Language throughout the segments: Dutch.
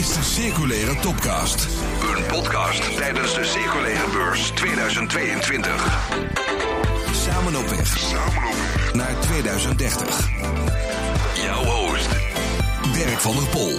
is de Circulaire Topcast. Een podcast tijdens de Circulaire Beurs 2022. Samen op weg. Samen op weg. Naar 2030. Jouw host. Dirk van der Pol.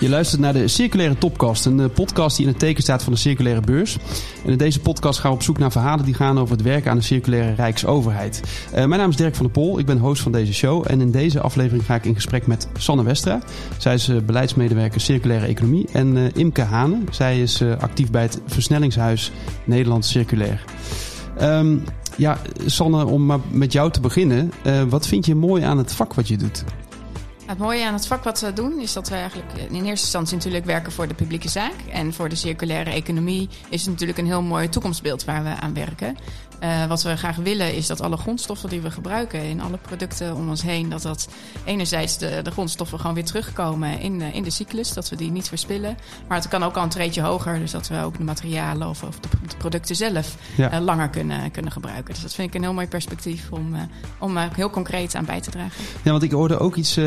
Je luistert naar de Circulaire Topcast, een eh, podcast die in het teken staat van de Circulaire Beurs. En in deze podcast gaan we op zoek naar verhalen die gaan over het werken aan de circulaire Rijksoverheid. Uh, mijn naam is Dirk van der Pol, ik ben host van deze show. En in deze aflevering ga ik in gesprek met Sanne Westra. Zij is uh, beleidsmedewerker Circulaire Economie. En Imke Hane, zij is actief bij het Versnellingshuis Nederland Circulair. Um, ja, Sanne, om maar met jou te beginnen. wat vind je mooi aan het vak wat je doet? Het mooie aan het vak wat we doen is dat we eigenlijk in eerste instantie natuurlijk werken voor de publieke zaak. En voor de circulaire economie is het natuurlijk een heel mooi toekomstbeeld waar we aan werken. Uh, wat we graag willen is dat alle grondstoffen die we gebruiken in alle producten om ons heen, dat dat enerzijds de, de grondstoffen gewoon weer terugkomen in, in de cyclus, dat we die niet verspillen. Maar het kan ook al een treetje hoger, dus dat we ook de materialen of, of de, de, producten zelf ja. uh, langer kunnen, kunnen gebruiken. Dus dat vind ik een heel mooi perspectief om, om heel concreet aan bij te dragen. Ja, want ik hoorde ook iets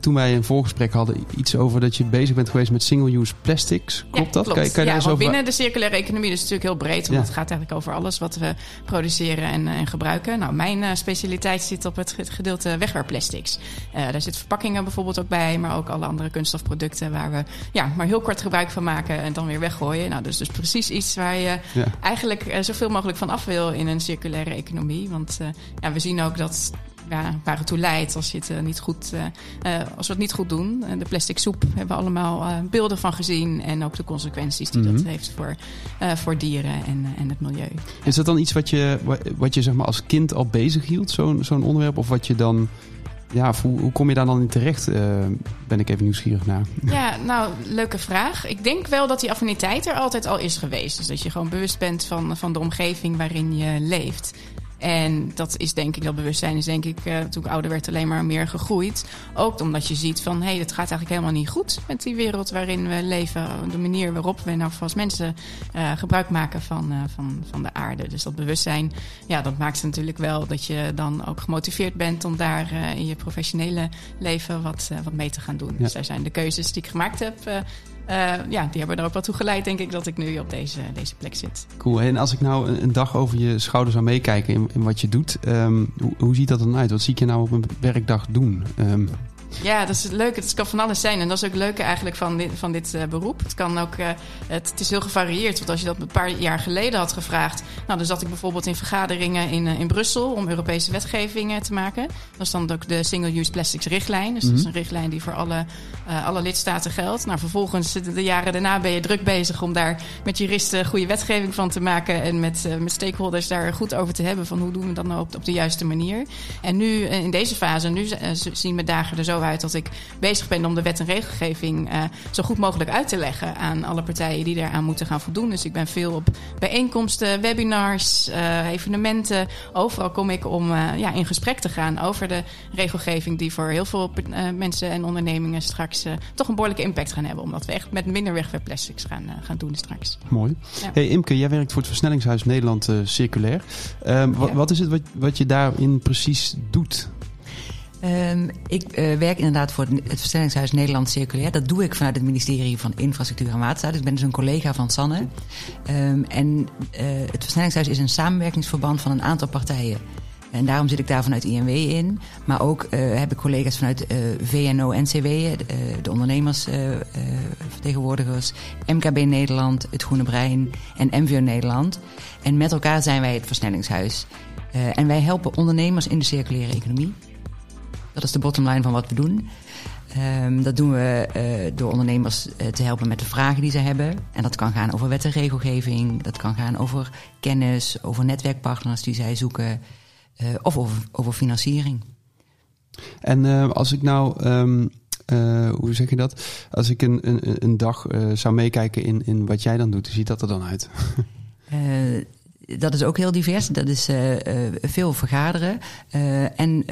toen wij een voorgesprek hadden, iets over dat je bezig bent geweest met single-use plastics. Klopt ja, dat? Klopt. Kan, kan je ja, daar over... binnen de circulaire economie is het natuurlijk heel breed, want het gaat eigenlijk over alles wat we produceren en, en gebruiken. Nou, mijn uh, specialiteit zit op het gedeelte wegwerpplastics. Uh, daar zitten verpakkingen bijvoorbeeld ook bij, maar ook alle andere kunststofproducten waar we ja, maar heel kort gebruik van maken en dan weer weggooien. Nou, dus, dus precies iets waar je ja. eigenlijk zoveel mogelijk van af wil in een circulaire economie. Want ja, we zien ook dat ja, waar het toe leidt als, je het, uh, niet goed, uh, uh, als we het niet goed doen. de plastic soep hebben we allemaal beelden van gezien. En ook de consequenties die mm -hmm. dat heeft voor, voor dieren en, en het milieu. Is dat dan iets wat je, wat je zeg maar als kind al bezig hield, zo'n zo'n onderwerp? Of wat je dan ja, hoe, hoe, kom je daar dan in terecht? Uh, ben ik even nieuwsgierig naar. Ja, nou, leuke vraag. Ik denk wel dat die affiniteit er altijd al is geweest. Dus dat je gewoon bewust bent van, van de omgeving waarin je leeft. En dat is denk ik, dat bewustzijn is denk ik, uh, toen ik ouder werd, alleen maar meer gegroeid. Ook omdat je ziet van, hé, hey, het gaat eigenlijk helemaal niet goed met die wereld waarin we leven. De manier waarop we nou als mensen uh, gebruik maken van, uh, van, van de aarde. Dus dat bewustzijn, ja, dat maakt natuurlijk wel dat je dan ook gemotiveerd bent om daar in je professionele leven wat, wat mee te gaan doen. Ja. Dus daar zijn de keuzes die ik gemaakt heb ja, die hebben er ook wel toe geleid, denk ik, dat ik nu op deze, deze plek zit. Cool. En als ik nou een dag over je schouder zou meekijken in, in wat je doet, um, hoe, hoe, ziet dat dan uit? Wat zie ik je nou op een werkdag doen? Um, ja, dat is het leuke. Het kan van alles zijn. En dat is ook het leuke eigenlijk van dit, van dit uh, beroep. Het, kan ook, uh, het, het, is heel gevarieerd. Want als je dat een paar jaar geleden had gevraagd... Nou, dan zat ik bijvoorbeeld in vergaderingen in, uh, in Brussel... om Europese wetgeving te maken. Dat is dan ook de Single-Use Plastics richtlijn. Dus mm -hmm. dat is een richtlijn die voor alle, alle lidstaten geldt. Nou, vervolgens, de jaren daarna ben je druk bezig... om daar met juristen goede wetgeving van te maken... en met, met stakeholders daar goed over te hebben... van hoe doen we dat nou op, op de juiste manier. En nu, in deze fase, nu zien we dagen er zo uit dat ik bezig ben om de wet en regelgeving uh, zo goed mogelijk uit te leggen aan alle partijen die daaraan moeten gaan voldoen. Dus ik ben veel op bijeenkomsten, webinars, uh, evenementen. Overal kom ik om uh, ja, in gesprek te gaan over de regelgeving die voor heel veel mensen en ondernemingen straks toch een behoorlijke impact gaan hebben. Omdat we echt met minder wegwerpplastics gaan, gaan doen straks. Mooi. Ja. Hey Imke, jij werkt voor het Versnellingshuis Nederland Circulair. Ja. Wat is het wat, wat je daarin precies doet? Um, ik uh, werk inderdaad voor het Verstellingshuis Nederland Circulair. Dat doe ik vanuit het ministerie van Infrastructuur en Waterstaat. Dus ik ben dus een collega van Sanne. Um, en uh, het Verstellingshuis is een samenwerkingsverband van een aantal partijen. En daarom zit ik daar vanuit INW in. Maar ook uh, heb ik collega's vanuit VNO-NCW, de, de ondernemersvertegenwoordigers, MKB Nederland, het Groene Brein en MVO Nederland. En met elkaar zijn wij het Versnellingshuis. en wij helpen ondernemers in de circulaire economie. Dat is de bottomline van wat we doen. Um, dat doen we uh, door ondernemers uh, te helpen met de vragen die ze hebben. En dat kan gaan over wet en regelgeving. Dat kan gaan over kennis, over netwerkpartners die zij zoeken. Uh, of over, over financiering. En als ik nou, um, hoe zeg je dat? Als ik een, een, een dag zou meekijken in, in wat jij dan doet, hoe ziet dat er dan uit? dat is ook heel divers. Dat is uh, veel vergaderen uh, en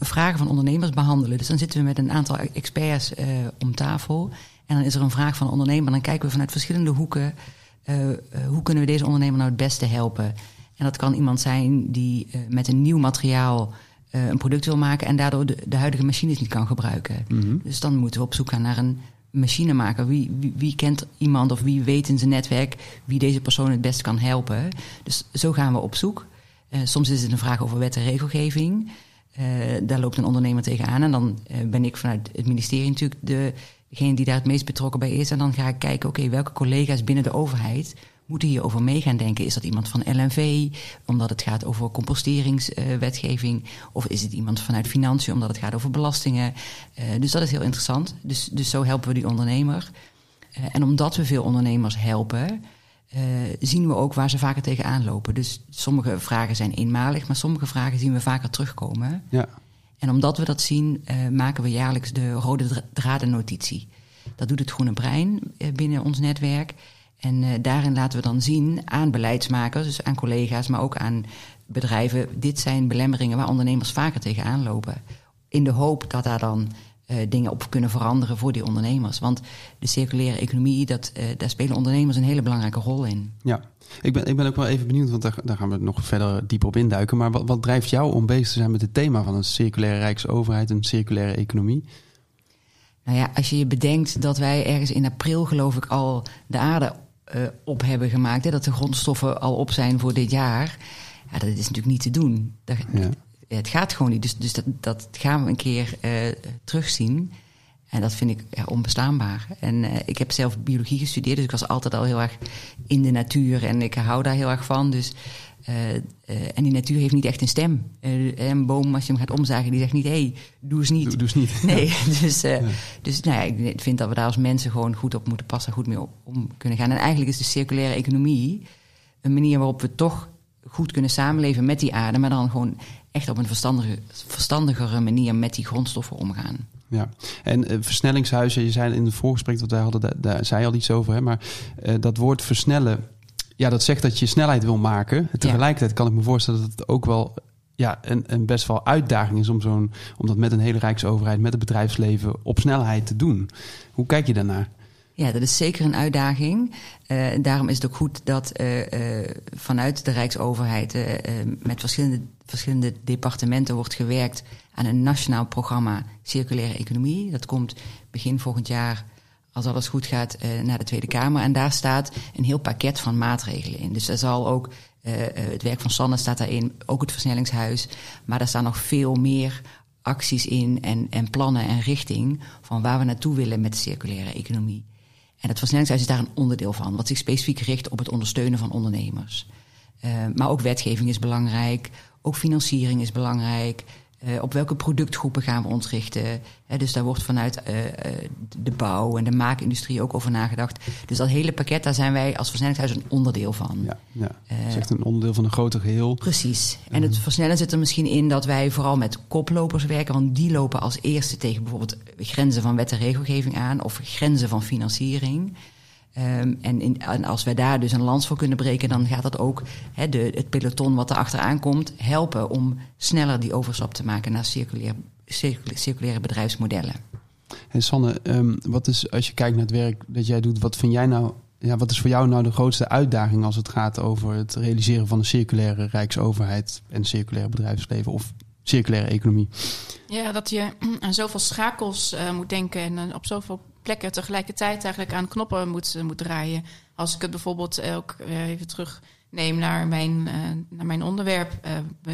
vragen van ondernemers behandelen. Dus dan zitten we met een aantal experts om tafel. En dan is er een vraag van een ondernemer. Dan kijken we vanuit verschillende hoeken. hoe kunnen we deze ondernemer nou het beste helpen? En dat kan iemand zijn die met een nieuw materiaal een product wil maken... en daardoor de, de huidige machines niet kan gebruiken. Mm -hmm. Dus dan moeten we op zoek gaan naar een machinemaker. Wie, wie, wie, kent iemand of wie weet in zijn netwerk wie deze persoon het best kan helpen? Dus zo gaan we op zoek. Uh, soms is het een vraag over wet en regelgeving. Uh, daar loopt een ondernemer tegenaan. En dan uh, ben ik vanuit het ministerie natuurlijk de, degene die daar het meest betrokken bij is. En dan ga ik kijken, oké, welke collega's binnen de overheid moeten hierover mee gaan denken. Is dat iemand van LNV, omdat het gaat over composteringswetgeving? of is het iemand vanuit financiën, omdat het gaat over belastingen? Uh, dus dat is heel interessant. Dus, dus zo helpen we die ondernemer. Uh, en omdat we veel ondernemers helpen, uh, zien we ook waar ze vaker tegenaan lopen. Dus sommige vragen zijn eenmalig, maar sommige vragen zien we vaker terugkomen. Ja. En omdat we dat zien, maken we jaarlijks de rode dradennotitie. Dat doet het Groene Brein binnen ons netwerk. En uh, daarin laten we dan zien aan beleidsmakers, dus aan collega's, maar ook aan bedrijven. Dit zijn belemmeringen waar ondernemers vaker tegenaan lopen. In de hoop dat daar dan uh, dingen op kunnen veranderen voor die ondernemers. Want de circulaire economie, dat, uh, daar spelen ondernemers een hele belangrijke rol in. Ja, ik ben, ik ben ook wel even benieuwd, want daar, daar gaan we nog verder dieper op induiken. Maar wat, wat drijft jou om bezig te zijn met het thema van een circulaire rijksoverheid, een circulaire economie? Nou ja, als je je bedenkt dat wij ergens in april, geloof ik, al de aarde uh, op hebben gemaakt. Hè, dat de grondstoffen al op zijn voor dit jaar. Ja, dat is natuurlijk niet te doen. Dat, ja. Het gaat gewoon niet. Dus, dus dat, dat gaan we een keer uh, terugzien. En dat vind ik ja, onbestaanbaar. En uh, ik heb zelf biologie gestudeerd, dus ik was altijd al heel erg in de natuur. En ik hou daar heel erg van. Dus uh, uh, en die natuur heeft niet echt een stem. Een boom, als je hem gaat omzagen, die zegt niet: hé, hey, doe eens niet. Doe, doe eens niet. Nee, dus, ja. dus nou ja, ik vind dat we daar als mensen gewoon goed op moeten passen, goed mee om kunnen gaan. En eigenlijk is de circulaire economie een manier waarop we toch goed kunnen samenleven met die aarde, maar dan gewoon echt op een verstandige, verstandigere manier met die grondstoffen omgaan. Ja, en uh, versnellingshuizen, je zei in het voorgesprek dat wij hadden, daar, daar zei al iets over, hè, maar uh, dat woord versnellen ja, dat zegt dat je snelheid wil maken. Tegelijkertijd kan ik me voorstellen dat het ook wel ja, een, een best wel uitdaging is om, zo'n, om dat met een hele rijksoverheid, met het bedrijfsleven op snelheid te doen. Hoe kijk je daarnaar? Ja, dat is zeker een uitdaging. Uh, daarom is het ook goed dat uh, uh, vanuit de Rijksoverheid met verschillende, verschillende departementen wordt gewerkt aan een nationaal programma circulaire economie. Dat komt begin volgend jaar als alles goed gaat, uh, naar de Tweede Kamer. En daar staat een heel pakket van maatregelen in. Dus er zal ook, uh, het werk van Sanne staat daarin, ook het versnellingshuis. Maar daar staan nog veel meer acties in en, en plannen en richting van waar we naartoe willen met de circulaire economie. En het versnellingshuis is daar een onderdeel van, wat zich specifiek richt op het ondersteunen van ondernemers. Maar ook wetgeving is belangrijk, ook financiering is belangrijk. Uh, op welke productgroepen gaan we ons richten? He, dus daar wordt vanuit uh, de bouw en de maakindustrie ook over nagedacht. Dus dat hele pakket, daar zijn wij als versnellingshuis een onderdeel van. Ja, ja. Uh, is echt een onderdeel van een groter geheel. Precies. En het versnellen zit er misschien in dat wij vooral met koplopers werken. Want die lopen als eerste tegen bijvoorbeeld grenzen van wet en regelgeving aan... of grenzen van financiering... Um, en, in, en, als wij daar dus een lans voor kunnen breken, dan gaat dat ook he, de, het peloton wat er achteraan komt helpen om sneller die overstap te maken naar circulair, circulaire, circulaire bedrijfsmodellen. En Sanne, um, wat is als je kijkt naar het werk dat jij doet, wat vind jij nou, ja, wat is voor jou nou de grootste uitdaging als het gaat over het realiseren van een circulaire rijksoverheid en circulaire bedrijfsleven of circulaire economie? Ja, dat je aan zoveel schakels uh, moet denken en uh, op zoveel plekken tegelijkertijd eigenlijk aan knoppen moet, moet draaien. Als ik het bijvoorbeeld ook even terug neem naar mijn, naar mijn onderwerp,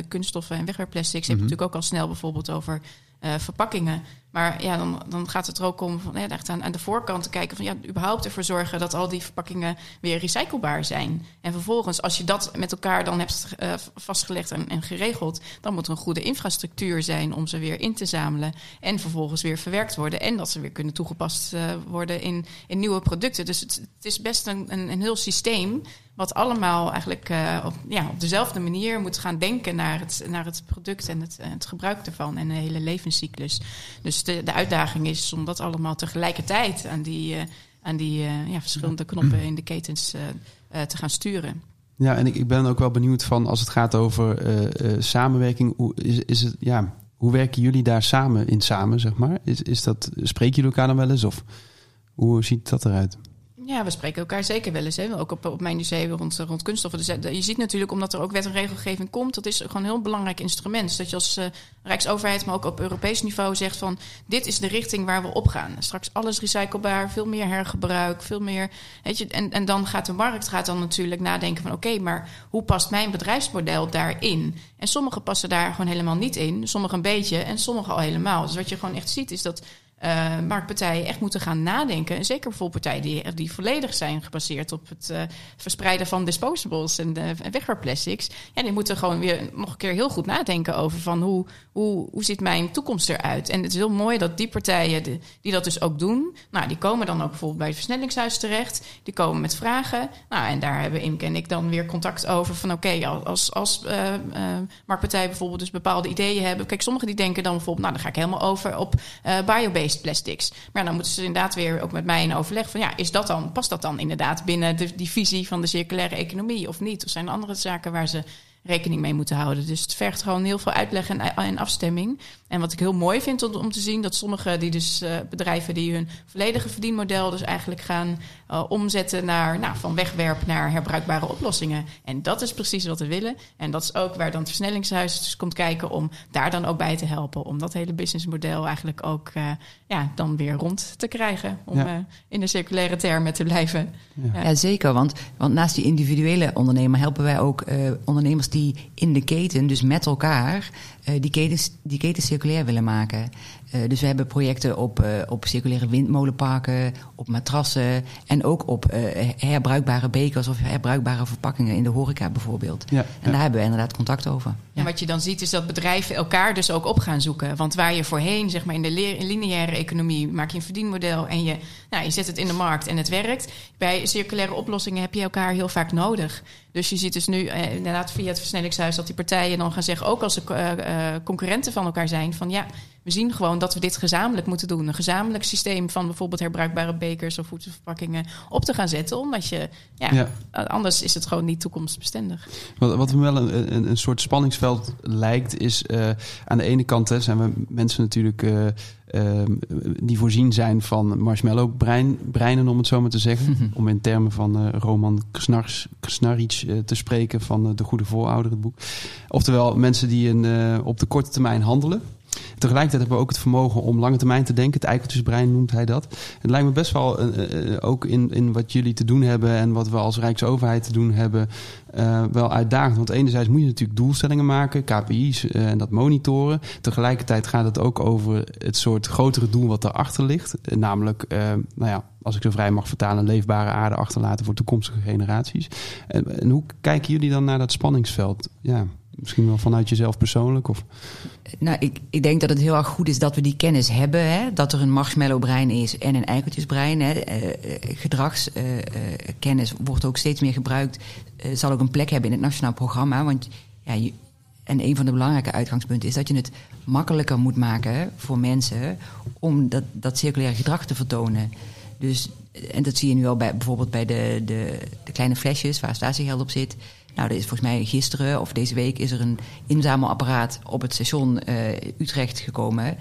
kunststoffen en wegwerpplastics, mm -hmm. heb ik natuurlijk ook al snel bijvoorbeeld over verpakkingen. Maar ja, dan, dan gaat het er ook om van, echt aan, aan de voorkant te kijken van ja, überhaupt ervoor zorgen dat al die verpakkingen weer recyclebaar zijn. En vervolgens, als je dat met elkaar dan hebt uh, vastgelegd en, en, geregeld, dan moet er een goede infrastructuur zijn om ze weer in te zamelen. En vervolgens weer verwerkt worden. En dat ze weer kunnen toegepast uh, worden in, in nieuwe producten. Dus het, het is best een, een, heel systeem wat allemaal eigenlijk uh, op, ja, op dezelfde manier moet gaan denken naar het, naar het product en het, het gebruik ervan en de hele levenscyclus. Dus de, de uitdaging is om dat allemaal tegelijkertijd aan die, uh, aan die uh, ja, verschillende knoppen in de ketens te gaan sturen. Ja, en ik, ik ben ook wel benieuwd van als het gaat over samenwerking, hoe, is, is het, ja, hoe werken jullie daar samen in samen, zeg maar? Is, is dat, spreken jullie elkaar dan wel eens of hoe ziet dat eruit? Ja, we spreken elkaar zeker wel eens. Hè? Ook op, op mijn museum rond, rond kunststoffen. Dus eh, je ziet natuurlijk, omdat er ook wet en regelgeving komt... dat is gewoon een heel belangrijk instrument. Dus dat je als uh, Rijksoverheid, maar ook op Europees niveau zegt van... dit is de richting waar we op gaan. Straks alles recyclebaar, veel meer hergebruik, veel meer... Je, en, en dan gaat de markt gaat dan natuurlijk nadenken van... oké, maar hoe past mijn bedrijfsmodel daarin? En sommigen passen daar gewoon helemaal niet in. Sommigen een beetje en sommigen al helemaal. Dus wat je gewoon echt ziet is dat uh, echt moeten gaan nadenken. En zeker bijvoorbeeld partijen die, die volledig zijn gebaseerd op het uh, verspreiden van disposables en, de, en. Ja, die moeten gewoon weer nog een keer heel goed nadenken over van hoe, hoe, hoe ziet mijn toekomst eruit. En het is heel mooi dat die partijen die dat dus ook doen, nou, die komen dan ook bijvoorbeeld bij het versnellingshuis terecht. Die komen met vragen. Nou, en daar hebben Imke en ik dan weer contact over van oké, als, als uh, marktpartijen bijvoorbeeld dus bepaalde ideeën hebben. Kijk, sommigen die denken dan bijvoorbeeld, nou, dan ga ik helemaal over op biobased plastics. Maar dan moeten ze inderdaad weer ook met mij in overleg van ja, is dat dan, past dat dan inderdaad binnen de, die visie van de circulaire economie of niet? Of zijn er andere zaken waar ze rekening mee moeten houden. Dus het vergt gewoon heel veel uitleg en, en afstemming. En wat ik heel mooi vind om, om te zien, dat sommige die dus, uh, bedrijven die hun volledige verdienmodel dus eigenlijk gaan uh, omzetten naar nou, van wegwerp naar herbruikbare oplossingen. En dat is precies wat we willen. En dat is ook waar dan het versnellingshuis dus komt kijken om daar dan ook bij te helpen. Om dat hele businessmodel eigenlijk ook uh, ja, dan weer rond te krijgen. Om ja. in de circulaire termen te blijven. Ja, ja zeker. Want, want naast die individuele ondernemer helpen wij ook ondernemers die in de keten, dus met elkaar, die ketens, die ketens circulair willen maken. Uh, dus we hebben projecten op, uh, op circulaire windmolenparken, op matrassen en ook op uh, herbruikbare bekers of herbruikbare verpakkingen in de horeca bijvoorbeeld. Ja, en ja. daar hebben we inderdaad contact over. En wat je dan ziet is dat bedrijven elkaar dus ook op gaan zoeken. Want waar je voorheen, zeg maar in de lineaire economie, maak je een verdienmodel en je, nou, je zet het in de markt en het werkt. Bij circulaire oplossingen heb je elkaar heel vaak nodig. Dus je ziet dus nu inderdaad via het versnellingshuis dat die partijen dan gaan zeggen, ook als ze concurrenten van elkaar zijn, van ja, we zien gewoon dat we dit gezamenlijk moeten doen. Een gezamenlijk systeem van bijvoorbeeld herbruikbare bekers of voedselverpakkingen op te gaan zetten. Omdat je, ja, ja. anders is het gewoon niet toekomstbestendig. Wat, wat me wel een, een, een soort spanningsveld lijkt, is uh, aan de ene kant hè, zijn we mensen natuurlijk. Uh, uh, die voorzien zijn van marshmallow brein, breinen, om het zo maar te zeggen. Om in termen van uh, Roman Knars, Knaric te spreken van De Goede Voorouder, het boek. Oftewel mensen die een, op de korte termijn handelen. Tegelijkertijd hebben we ook het vermogen om lange termijn te denken. Het eikeltjesbrein noemt hij dat. Het lijkt me best wel, uh, ook in, in wat jullie te doen hebben en wat we als Rijksoverheid te doen hebben, uh, wel uitdagend. Want enerzijds moet je natuurlijk doelstellingen maken, KPI's en dat monitoren. Tegelijkertijd gaat het ook over het soort grotere doel wat erachter ligt. namelijk, nou ja, als ik zo vrij mag vertalen, leefbare aarde achterlaten voor toekomstige generaties. En, en hoe kijken jullie dan naar dat spanningsveld? Ja. Misschien wel vanuit jezelf persoonlijk? Of? Nou, ik, ik denk dat het heel erg goed is dat we die kennis hebben. Hè? Dat er een marshmallow-brein is en een eikeltjesbrein. Hè? Uh, gedragskennis uh, wordt ook steeds meer gebruikt. zal ook een plek hebben in het nationaal programma. Want ja, en een van de belangrijke uitgangspunten is dat je het makkelijker moet maken voor mensen om dat, dat circulaire gedrag te vertonen. Dus, en dat zie je nu al bij, bijvoorbeeld bij de, de, de kleine flesjes waar statiegeld op zit. Nou, er is volgens mij gisteren of deze week is er een inzamelapparaat op het station uh, Utrecht gekomen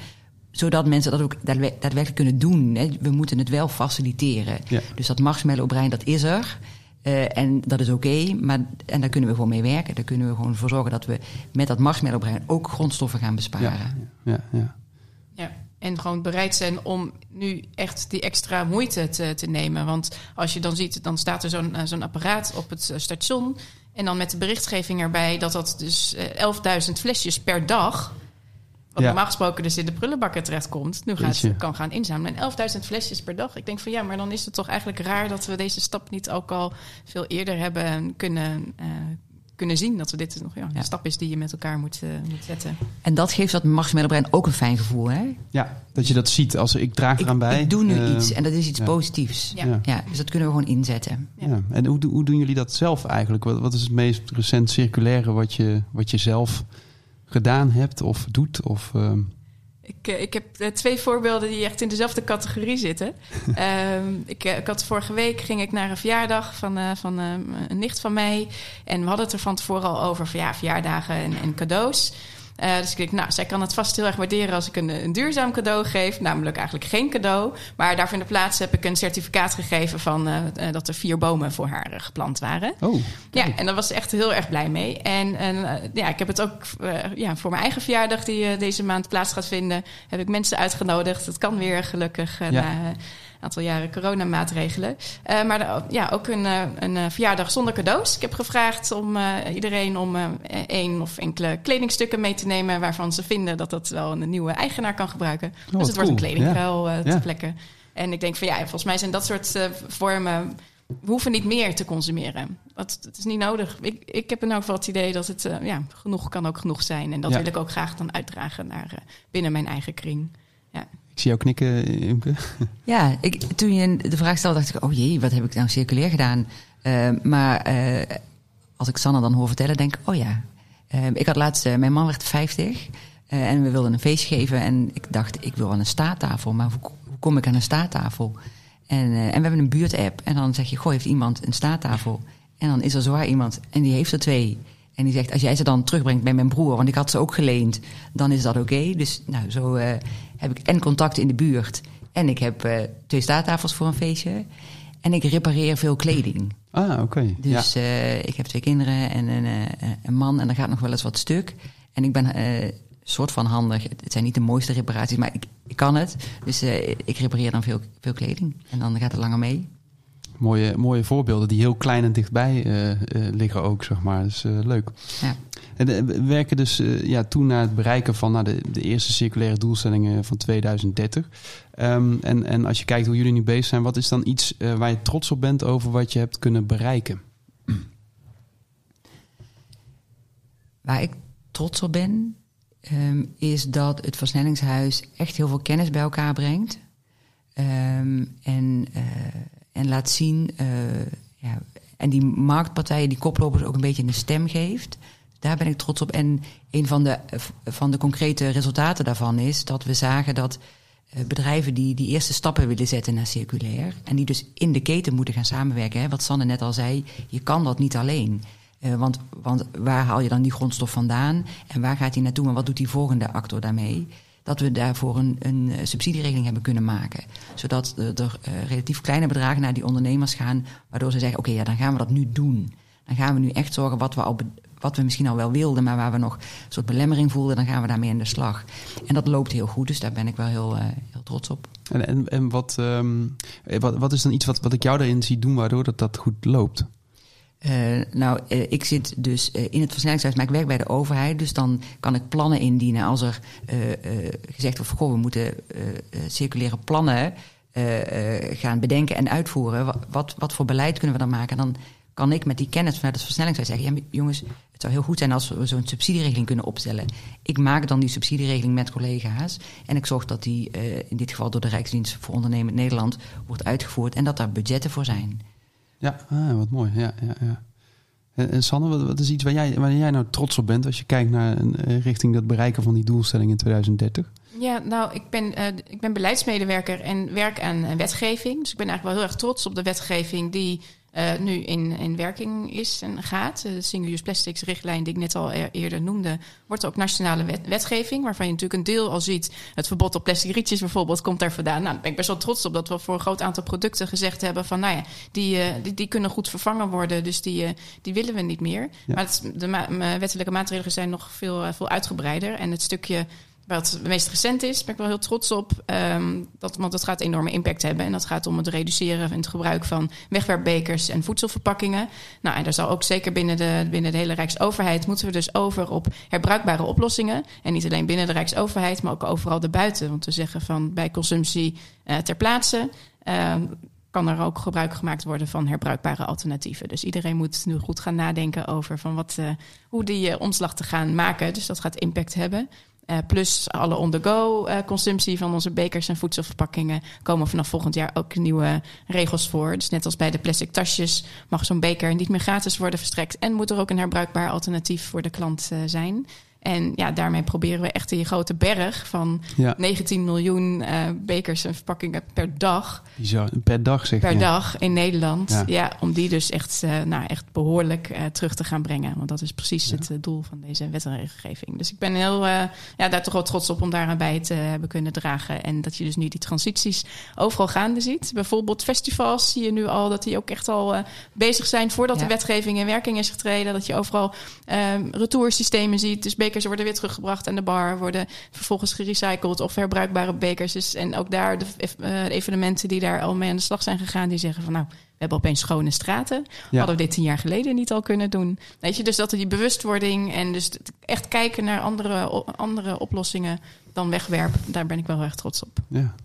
zodat mensen dat ook daadwerkelijk kunnen doen. Hè. We moeten het wel faciliteren. Ja. Dus dat marshmallow-brein, dat is er. Uh, en dat is oké, okay, maar en daar kunnen we gewoon mee werken. Daar kunnen we gewoon voor zorgen dat we met dat marshmallow-brein ook grondstoffen gaan besparen. Ja, ja, ja. En gewoon bereid zijn om nu echt die extra moeite te, te nemen. Want als je dan ziet, dan staat er zo'n zo'n apparaat op het station. En dan met de berichtgeving erbij dat dat dus 11.000 flesjes per dag. Wat ja. normaal gesproken dus in de prullenbakken terechtkomt. Nu gaat, kan gaan inzamelen. En 11.000 flesjes per dag. Ik denk van ja, maar dan is het toch eigenlijk raar dat we deze stap niet ook al veel eerder hebben kunnen, uh, kunnen zien. Dat we dit nog ja, een stap is die je met elkaar moet, uh, moet zetten. En dat geeft dat brein ook een fijn gevoel, hè? Ja, dat je dat ziet. Als ik draag eraan ik, bij. Ik doe nu uh, iets en dat is iets ja. positiefs. Ja. ja. dus dat kunnen we gewoon inzetten. Ja. En hoe, hoe doen jullie dat zelf eigenlijk? Wat, wat is het meest recent circulaire wat je, wat je zelf gedaan hebt of doet? Of, uh... Ik, ik heb twee voorbeelden die echt in dezelfde categorie zitten. um, ik, ik, had vorige week ging ik naar een verjaardag van, uh, van uh, een nicht van mij. En we hadden het er van tevoren al over van, ja, verjaardagen en, en cadeaus. Uh, dus ik denk, nou, zij kan het vast heel erg waarderen als ik een, een, duurzaam cadeau geef. Namelijk eigenlijk geen cadeau. Maar daarvoor in de plaats heb ik een certificaat gegeven van uh, dat er vier bomen voor haar geplant waren. Oh, ja, en daar was ze echt heel erg blij mee. En, en ja, ik heb het ook ja, voor mijn eigen verjaardag, die deze maand plaats gaat vinden, heb ik mensen uitgenodigd. Het kan weer gelukkig ja. na aantal jaren coronamaatregelen. Uh, maar ja, ook een, uh, een uh, verjaardag zonder cadeaus. Ik heb gevraagd om iedereen om één of enkele kledingstukken mee te nemen... waarvan ze vinden dat dat wel een nieuwe eigenaar kan gebruiken. Oh, dus het cool. wordt een kledingruil ja. te ja. plekken. En ik denk van ja, volgens mij zijn dat soort vormen... We hoeven niet meer te consumeren. Dat, is niet nodig. Ik, ik heb in elk geval het idee dat het ja, genoeg kan ook genoeg zijn. En dat Ja. wil ik ook graag dan uitdragen naar binnen mijn eigen kring. Ja. Ik zie jou knikken, Imke. Ja, ik, toen je de vraag stelde, dacht ik, oh jee, wat heb ik nou circulair gedaan? Uh, maar uh, als ik Sanne dan hoor vertellen, denk ik, oh ja. Uh, ik had laatst, mijn man werd 50 en we wilden een feest geven. En ik dacht, ik wil aan een staattafel, maar hoe, kom ik aan een staattafel? En, en we hebben een buurtapp en dan zeg je, goh, heeft iemand een staattafel? En dan is er zwaar iemand en die heeft er twee. En die zegt, als jij ze dan terugbrengt bij mijn broer, want ik had ze ook geleend, dan is dat oké. Dus nou, zo heb ik en contacten in de buurt. En ik heb uh, twee staattafels voor een feestje. En ik repareer veel kleding. Ah, oké. Okay. Dus ja. uh, ik heb twee kinderen en een, een, man. En er gaat nog wel eens wat stuk. En ik ben soort van handig. Het zijn niet de mooiste reparaties, maar ik, ik kan het. Dus ik repareer dan veel, veel kleding. En dan gaat het langer mee. Mooie, mooie voorbeelden die heel klein en dichtbij uh, uh, liggen ook, zeg maar. Dus uh, leuk. Ja. En we werken dus ja, toe naar het bereiken van nou, de, de eerste circulaire doelstellingen van 2030. Um, en, en als je kijkt hoe jullie nu bezig zijn, wat is dan iets waar je trots op bent over wat je hebt kunnen bereiken? Waar ik trots op ben, um, is dat het versnellingshuis echt heel veel kennis bij elkaar brengt. Um, en en laat zien. Uh, ja, en die marktpartijen, die koplopers ook een beetje een stem geeft. Daar ben ik trots op. En een van de, van de concrete resultaten daarvan is dat we zagen dat uh, bedrijven die die eerste stappen willen zetten naar circulair. En die dus in de keten moeten gaan samenwerken. Hè, wat Sanne net al zei, je kan dat niet alleen. Uh, want, want waar haal je dan die grondstof vandaan? En waar gaat die naartoe? En wat doet die volgende actor daarmee? Dat we daarvoor een, een subsidieregeling hebben kunnen maken. Zodat er, er uh, relatief kleine bedragen naar die ondernemers gaan, waardoor ze zeggen, oké, ja, dan gaan we dat nu doen. Dan gaan we nu echt zorgen wat we, al wat we misschien al wel wilden, maar waar we nog een soort belemmering voelden, dan gaan we daarmee aan de slag. En dat loopt heel goed, dus daar ben ik wel heel, uh, heel trots op. En, en, en wat, um, wat, wat is dan iets wat, wat ik jou daarin zie doen, waardoor dat, dat goed loopt? Uh, nou, uh, ik zit dus uh, in het versnellingshuis, maar ik werk bij de overheid. Dus dan kan ik plannen indienen als er gezegd wordt: goh, we moeten circulaire plannen gaan bedenken en uitvoeren. Wat, wat, wat, voor beleid kunnen we dan maken? Dan kan ik met die kennis vanuit het versnellingshuis zeggen: ja, jongens, het zou heel goed zijn als we zo'n subsidieregeling kunnen opstellen. Ik maak dan die subsidieregeling met collega's. En ik zorg dat die in dit geval door de Rijksdienst voor Ondernemend Nederland wordt uitgevoerd en dat daar budgetten voor zijn. Ja, ah, wat mooi. Ja, ja, ja. En, Sanne, wat, wat, is iets waar jij, waar jij nou trots op bent als je kijkt naar uh, richting dat bereiken van die doelstelling in 2030? Ja, nou, ik ben, uh, ik ben beleidsmedewerker en werk aan wetgeving. Dus ik ben eigenlijk wel heel erg trots op de wetgeving die uh, nu in, in werking is en gaat. De Single-use plastics richtlijn die ik net al e eerder noemde, wordt ook nationale wet wetgeving. Waarvan je natuurlijk een deel al ziet. Het verbod op plastic rietjes bijvoorbeeld komt daar vandaan. Nou, daar ben ik best wel trots op dat we voor een groot aantal producten gezegd hebben van, nou ja, die, uh, die, die kunnen goed vervangen worden. Dus die, uh, die willen we niet meer. Ja. Maar het, de ma wettelijke maatregelen zijn nog veel, veel uitgebreider. En het stukje wat het meest recent is, ben ik wel heel trots op. Um, dat, want dat gaat enorme impact hebben. En dat gaat om het reduceren en het gebruik van wegwerpbekers en voedselverpakkingen. Nou, en daar zal ook zeker binnen de, binnen de hele Rijksoverheid moeten we dus over op herbruikbare oplossingen. En niet alleen binnen de Rijksoverheid, maar ook overal erbuiten. Want we zeggen van bij consumptie uh, ter plaatse. Uh, kan er ook gebruik gemaakt worden van herbruikbare alternatieven. Dus iedereen moet nu goed gaan nadenken over van wat, uh, hoe die uh, omslag te gaan maken. Dus dat gaat impact hebben. Uh, plus alle on-the-go uh, consumptie van onze bekers en voedselverpakkingen komen vanaf volgend jaar ook nieuwe regels voor. Dus net als bij de plastic tasjes mag zo'n beker niet meer gratis worden verstrekt en moet er ook een herbruikbaar alternatief voor de klant uh, zijn. En ja, daarmee proberen we echt die grote berg van 19 miljoen uh, bekers en verpakkingen per dag. Zo, per dag zeg je? Per dag in Nederland. Ja. om die dus echt, uh, nou, echt behoorlijk uh, terug te gaan brengen. Want dat is precies het doel van deze wet en regelgeving. Dus ik ben heel, ja, daar toch wel trots op om daar bij te hebben kunnen dragen. En dat je dus nu die transities overal gaande ziet. Bijvoorbeeld festivals zie je nu al dat die ook echt al bezig zijn voordat de wetgeving in werking is getreden. Dat je overal ehm, retoursystemen ziet. Dus bekers bekers worden weer teruggebracht aan de bar, worden vervolgens gerecycled of herbruikbare bekers. Dus, en ook daar de uh, evenementen die daar al mee aan de slag zijn gegaan, die zeggen van nou, we hebben opeens schone straten. Hadden we dit tien jaar geleden niet al kunnen doen? Weet je, dus dat er die bewustwording en dus echt kijken naar andere, andere oplossingen dan wegwerpen, daar ben ik wel erg trots op. Ja.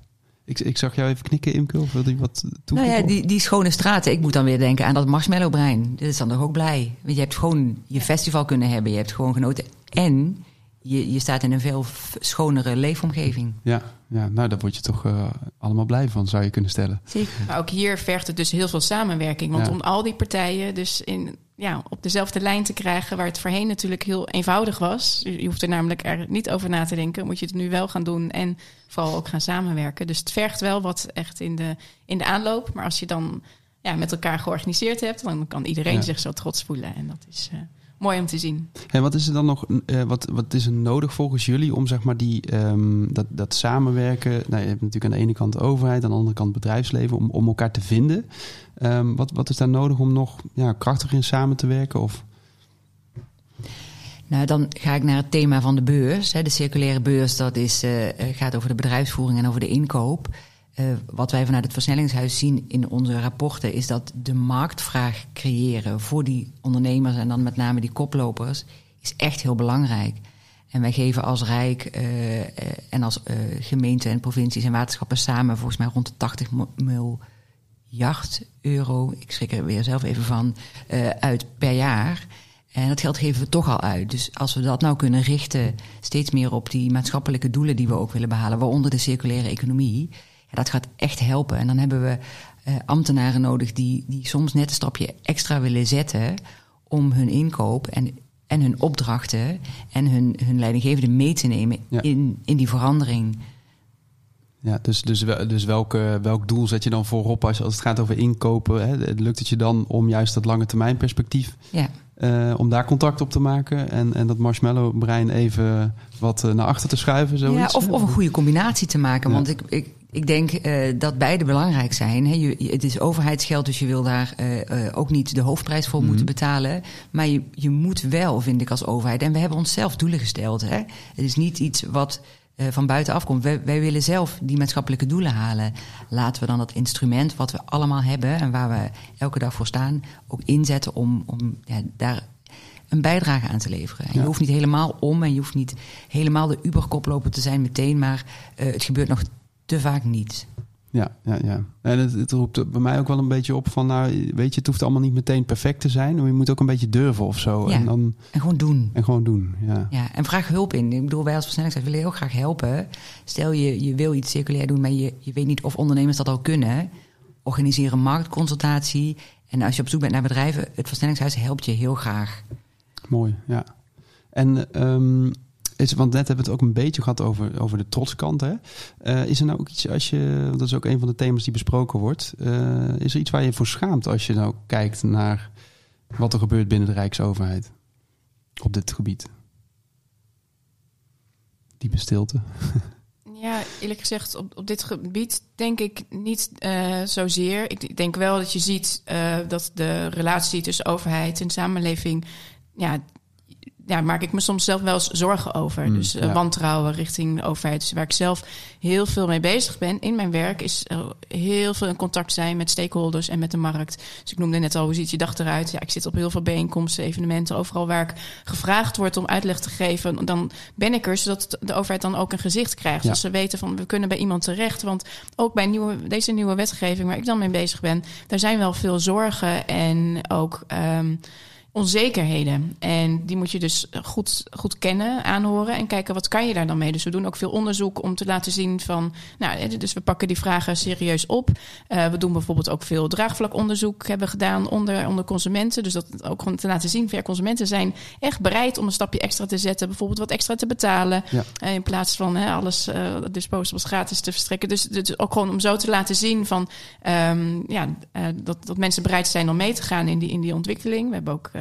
Ik, ik zag jou even knikken, Imke. Of wilde je wat toevoegen? Nou ja, die, die schone straten. Ik moet dan weer denken aan dat marshmallow-brein. Dat is dan toch ook blij. Want je hebt gewoon je festival kunnen hebben. Je hebt gewoon genoten. En je, je staat in een veel schonere leefomgeving. Ja, ja nou daar word je toch uh, allemaal blij van, zou je kunnen stellen. Zeker. Maar ook hier vergt het dus heel veel samenwerking. Want om al die partijen dus in, ja, op dezelfde lijn te krijgen... waar het voorheen natuurlijk heel eenvoudig was... je hoeft er namelijk er niet over na te denken... moet je het nu wel gaan doen en vooral ook gaan samenwerken. Dus het vergt wel wat echt in de, in de aanloop. Maar als je dan ja, met elkaar georganiseerd hebt... dan kan iedereen zich zo trots voelen. En dat is... Uh, mooi om te zien. En wat is er dan nog, uh, wat, wat is er nodig volgens jullie om zeg maar die, um, dat, dat samenwerken? Nou, je hebt natuurlijk aan de ene kant de overheid, aan de andere kant bedrijfsleven, om, om elkaar te vinden. Um, wat, wat is daar nodig om nog ja, krachtig in samen te werken? Of? Nou, dan ga ik naar het thema van de beurs. De circulaire beurs, dat is, uh, gaat over de bedrijfsvoering en over de inkoop. Uh, wat wij vanuit het versnellingshuis zien in onze rapporten, is dat de marktvraag creëren voor die ondernemers en dan met name die koplopers, is echt heel belangrijk. En wij geven als Rijk uh, en als gemeenten en provincies en waterschappen samen volgens mij rond de 80 miljard euro, ik schrik er weer zelf even van, uit per jaar. En dat geld geven we toch al uit. Dus als we dat nou kunnen richten steeds meer op die maatschappelijke doelen die we ook willen behalen, waaronder de circulaire economie, ja, dat gaat echt helpen. En dan hebben we uh, ambtenaren nodig die, die soms net een stapje extra willen zetten om hun inkoop en, en hun opdrachten en hun, hun leidinggevende mee te nemen in, in die verandering. Ja, dus, dus, dus welke, welk doel zet je dan voorop als, als het gaat over inkopen? Hè? Lukt het je dan om juist dat lange termijn perspectief, ja. Uh, om daar contact op te maken en, en dat marshmallow brein even wat uh, naar achter te schuiven? Zoiets? Ja, of, of een goede combinatie te maken. Want ik, ik, ik denk uh, dat beide belangrijk zijn. Je, het is overheidsgeld, dus je wil daar uh, uh, ook niet de hoofdprijs voor moeten mhm. betalen. Maar je, je moet wel, vind ik, als overheid. En we hebben onszelf doelen gesteld. Hè. Het is niet iets wat van buitenaf komt. Wij, wij, willen zelf die maatschappelijke doelen halen. Laten we dan dat instrument wat we allemaal hebben en waar we elke dag voor staan, ook inzetten om, om ja, daar een bijdrage aan te leveren. En je hoeft niet helemaal om en je hoeft niet helemaal de Uber-koploper te zijn meteen, maar het gebeurt nog te vaak niet. Ja, ja, ja. En het, het, roept bij mij ook wel een beetje op van, nou, weet je, het hoeft allemaal niet meteen perfect te zijn, maar je moet ook een beetje durven of zo. Ja, en, dan, en gewoon doen. En gewoon doen, ja. Ja, en vraag hulp in. Ik bedoel, wij als versnellingshuis willen heel graag helpen. Stel je, je wil iets circulair doen, maar je, je weet niet of ondernemers dat al kunnen. Organiseer een marktconsultatie. En als je op zoek bent naar bedrijven, het versnellingshuis helpt je heel graag. Mooi, ja. En um, is, want net hebben we het ook een beetje gehad over, over de trotskant. Hè? Uh, is er nou ook iets als je, dat is ook een van de thema's die besproken wordt. Uh, is er iets waar je voor schaamt als je nou kijkt naar wat er gebeurt binnen de Rijksoverheid op dit gebied? Diepe stilte. Ja, eerlijk gezegd, op, op dit gebied denk ik niet uh, zozeer. Ik denk wel dat je ziet dat de relatie tussen overheid en samenleving ja, ja, maak ik me soms zelf wel eens zorgen over. Mm, dus uh, wantrouwen richting de overheid. Dus waar ik zelf heel veel mee bezig ben in mijn werk, is uh, heel veel in contact zijn met stakeholders en met de markt. Dus ik noemde net al, hoe ziet je dag eruit? Ja, ik zit op heel veel bijeenkomsten, evenementen, overal waar ik gevraagd word om uitleg te geven. Dan ben ik er, zodat de overheid dan ook een gezicht krijgt. Ja. Dus ze weten van, we kunnen bij iemand terecht. Want ook bij nieuwe, deze nieuwe wetgeving waar ik dan mee bezig ben, daar zijn wel veel zorgen en ook... Um, onzekerheden. En die moet je dus goed, goed kennen, aanhoren en kijken wat kan je daar dan mee. Dus we doen ook veel onderzoek om te laten zien van, nou, dus we pakken die vragen serieus op. Uh, we doen bijvoorbeeld ook veel draagvlakonderzoek hebben gedaan onder, onder consumenten. Dus dat ook gewoon te laten zien, ver consumenten zijn echt bereid om een stapje extra te zetten, bijvoorbeeld wat extra te betalen, ja. uh, in plaats van hè, alles uh, disposables gratis te verstrekken. Dus, dus ook gewoon om zo te laten zien van, um, ja, dat, dat mensen bereid zijn om mee te gaan in die, in die ontwikkeling. We hebben ook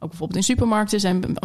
ook bijvoorbeeld in supermarkten zijn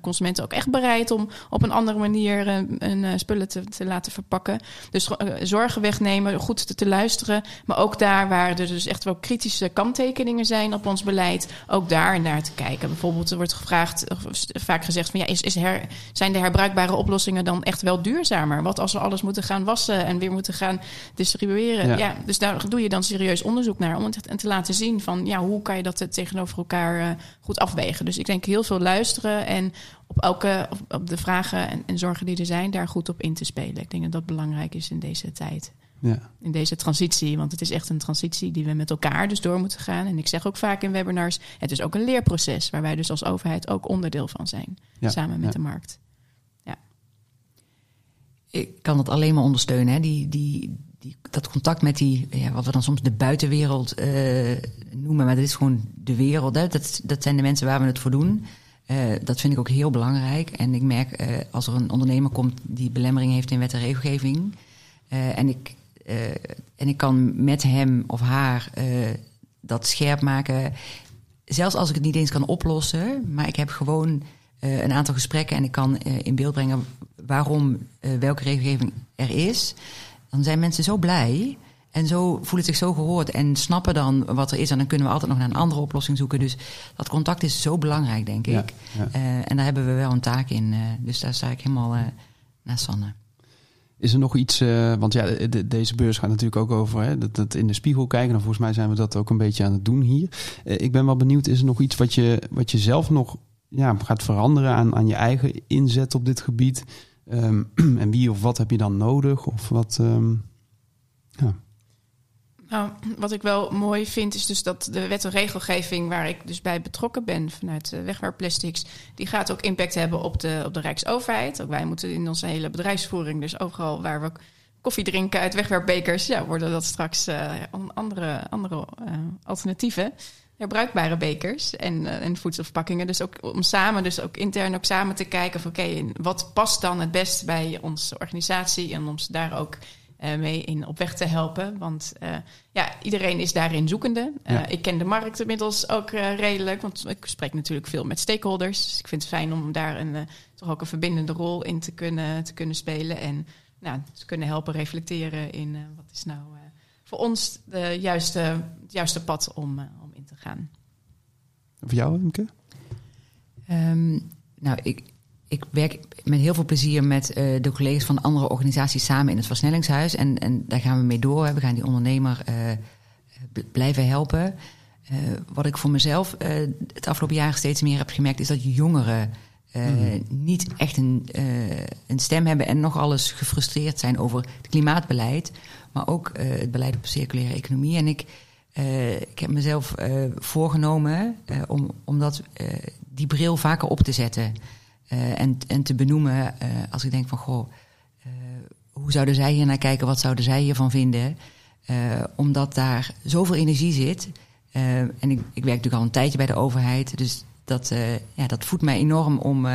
consumenten ook echt bereid om op een andere manier een uh, spullen te, te, laten verpakken. Dus zorgen wegnemen, goed te, te, luisteren. Maar ook daar waar er dus echt wel kritische kanttekeningen zijn op ons beleid, ook daar naar te kijken. Bijvoorbeeld, er wordt gevraagd, vaak gezegd van ja, is, is her, zijn de herbruikbare oplossingen dan echt wel duurzamer? Wat als we alles moeten gaan wassen en weer moeten gaan distribueren? Ja. ja dus daar doe je dan serieus onderzoek naar om het te laten zien van ja, hoe kan je dat tegenover elkaar goed afwegen? Dus ik denk heel veel luisteren en op elke op de vragen en, en, zorgen die er zijn, daar goed op in te spelen. Ik denk dat dat belangrijk is in deze tijd. Ja. In deze transitie. Want het is echt een transitie die we met elkaar dus door moeten gaan. En ik zeg ook vaak in webinars: het is ook een leerproces waar wij dus als overheid ook onderdeel van zijn. samen met de markt. Ja. Ik kan dat alleen maar ondersteunen. Hè? Die, die, die, dat contact met die, ja, wat we dan soms de buitenwereld uh, maar dat is gewoon de wereld. Hè? Dat, dat zijn de mensen waar we het voor doen. Uh, dat vind ik ook heel belangrijk. En ik merk uh, als er een ondernemer komt die belemmering heeft in wet en regelgeving. en, ik, en ik kan met hem of haar dat scherp maken. Zelfs als ik het niet eens kan oplossen, maar ik heb gewoon een aantal gesprekken en ik kan in beeld brengen waarom welke regelgeving er is dan zijn mensen zo blij. En zo voelen zich zo gehoord en snappen dan wat er is. En dan kunnen we altijd nog naar een andere oplossing zoeken. Dus dat contact is zo belangrijk, denk ik. Ja, uh, en daar hebben we wel een taak in. Uh, dus daar sta ik helemaal uh, naast Sanne. Is er nog iets, want ja, de, deze beurs gaat natuurlijk ook over hè, dat, dat in de spiegel kijken. En nou, volgens mij zijn we dat ook een beetje aan het doen hier. ik ben wel benieuwd, is er nog iets wat je, wat je zelf nog ja, gaat veranderen aan, aan je eigen inzet op dit gebied? Um, en wie of wat heb je dan nodig? Of wat. Um, ja. Nou, wat ik wel mooi vind, is dus dat de wet en regelgeving waar ik dus bij betrokken ben vanuit wegwerpplastics, die gaat ook impact hebben op de, op de Rijksoverheid. Ook wij moeten in onze hele bedrijfsvoering, dus overal waar we koffie drinken uit wegwerpbekers, ja, worden dat straks uh, andere, andere uh, alternatieven herbruikbare bekers en, en voedselverpakkingen. Dus ook om samen, dus ook intern ook samen te kijken van oké, wat past dan het best bij onze organisatie en om daar ook mee in op weg te helpen. Want uh, ja, iedereen is daarin zoekende. Ja. Ik ken de markt inmiddels ook redelijk, want ik spreek natuurlijk veel met stakeholders. Dus ik vind het fijn om daar een, toch ook een verbindende rol in te kunnen, te kunnen spelen en nou, te kunnen helpen reflecteren in wat is nou voor ons de juiste, het juiste pad om, om in te gaan. Voor jou, Imke? Um, nou, ik, ik werk met heel veel plezier met uh, de collega's van andere organisaties samen in het versnellingshuis. En, en daar gaan we mee door. We gaan die ondernemer uh, blijven helpen. Uh, wat ik voor mezelf het afgelopen jaar steeds meer heb gemerkt, is dat jongeren mm. niet echt een, een stem hebben en nog alles gefrustreerd zijn over het klimaatbeleid maar ook het beleid op circulaire economie. En ik, ik heb mezelf voorgenomen om, om dat, die bril vaker op te zetten. En, en te benoemen als ik denk van, goh, hoe zouden zij hier naar kijken? Wat zouden zij hiervan vinden? omdat daar zoveel energie zit. en ik, ik werk natuurlijk al een tijdje bij de overheid. Dus dat, ja, dat voedt mij enorm om,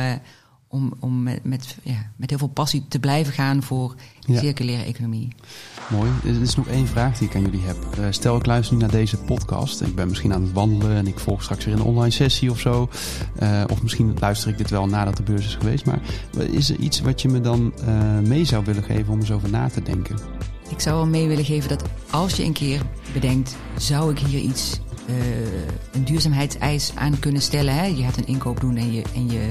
om, om met, met, ja, met heel veel passie te blijven gaan voor ja. circulaire economie. Mooi. Er is nog één vraag die ik aan jullie heb. Uh, stel, ik luister nu naar deze podcast. Ik ben misschien aan het wandelen en ik volg straks weer een online sessie of zo. Uh, of misschien luister ik dit wel nadat de beurs is geweest. Maar is er iets wat je me dan uh, mee zou willen geven om eens over na te denken? Ik zou wel mee willen geven dat als je een keer bedenkt, zou ik hier iets, een duurzaamheidseis aan kunnen stellen. Hè? Je gaat een inkoop doen en je, en je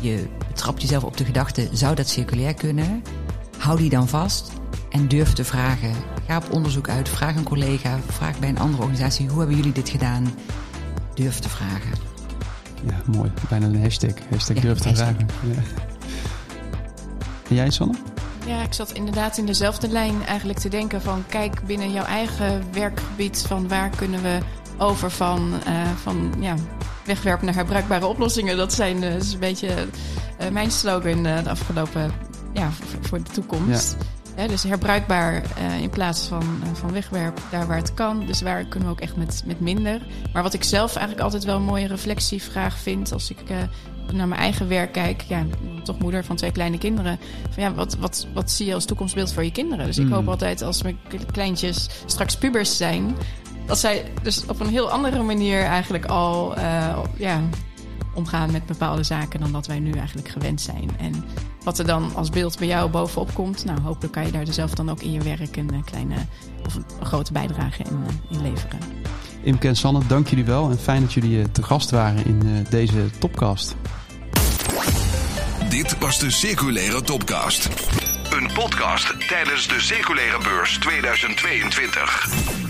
je betrapt jezelf op de gedachte, zou dat circulair kunnen? Hou die dan vast en durf te vragen. Ga op onderzoek uit, vraag een collega, vraag bij een andere organisatie, hoe hebben jullie dit gedaan? Durf te vragen. Ja, mooi. Bijna een hashtag. Hashtag durf te vragen. Ja. En jij, Sanne? Ja, ik zat inderdaad in dezelfde lijn eigenlijk te denken van... kijk binnen jouw eigen werkgebied van waar kunnen we over van, uh, van ja, wegwerpen naar herbruikbare oplossingen. Dat, zijn, dat is een beetje mijn slogan de afgelopen ja, voor, de toekomst. dus herbruikbaar in plaats van, van wegwerp, daar waar het kan. Dus waar kunnen we ook echt met, met minder. Maar wat ik zelf eigenlijk altijd wel een mooie reflectievraag vind... als ik naar mijn eigen werk kijk, ja, toch moeder van twee kleine kinderen. Van ja, wat, wat, wat zie je als toekomstbeeld voor je kinderen? Dus ik hoop altijd als mijn kleintjes straks pubers zijn, dat zij dus op een heel andere manier eigenlijk al uh, ja, omgaan met bepaalde zaken dan dat wij nu eigenlijk gewend zijn. En wat er dan als beeld bij jou bovenop komt, nou hopelijk kan je daar zelf dan ook in je werk een eh, kleine of een grote bijdrage in, eh, in leveren. Imke en Sanne, dank jullie wel en fijn dat jullie te gast waren in deze topcast. Dit was de Circulaire Topcast. Een podcast tijdens de Circulaire Beurs 2022.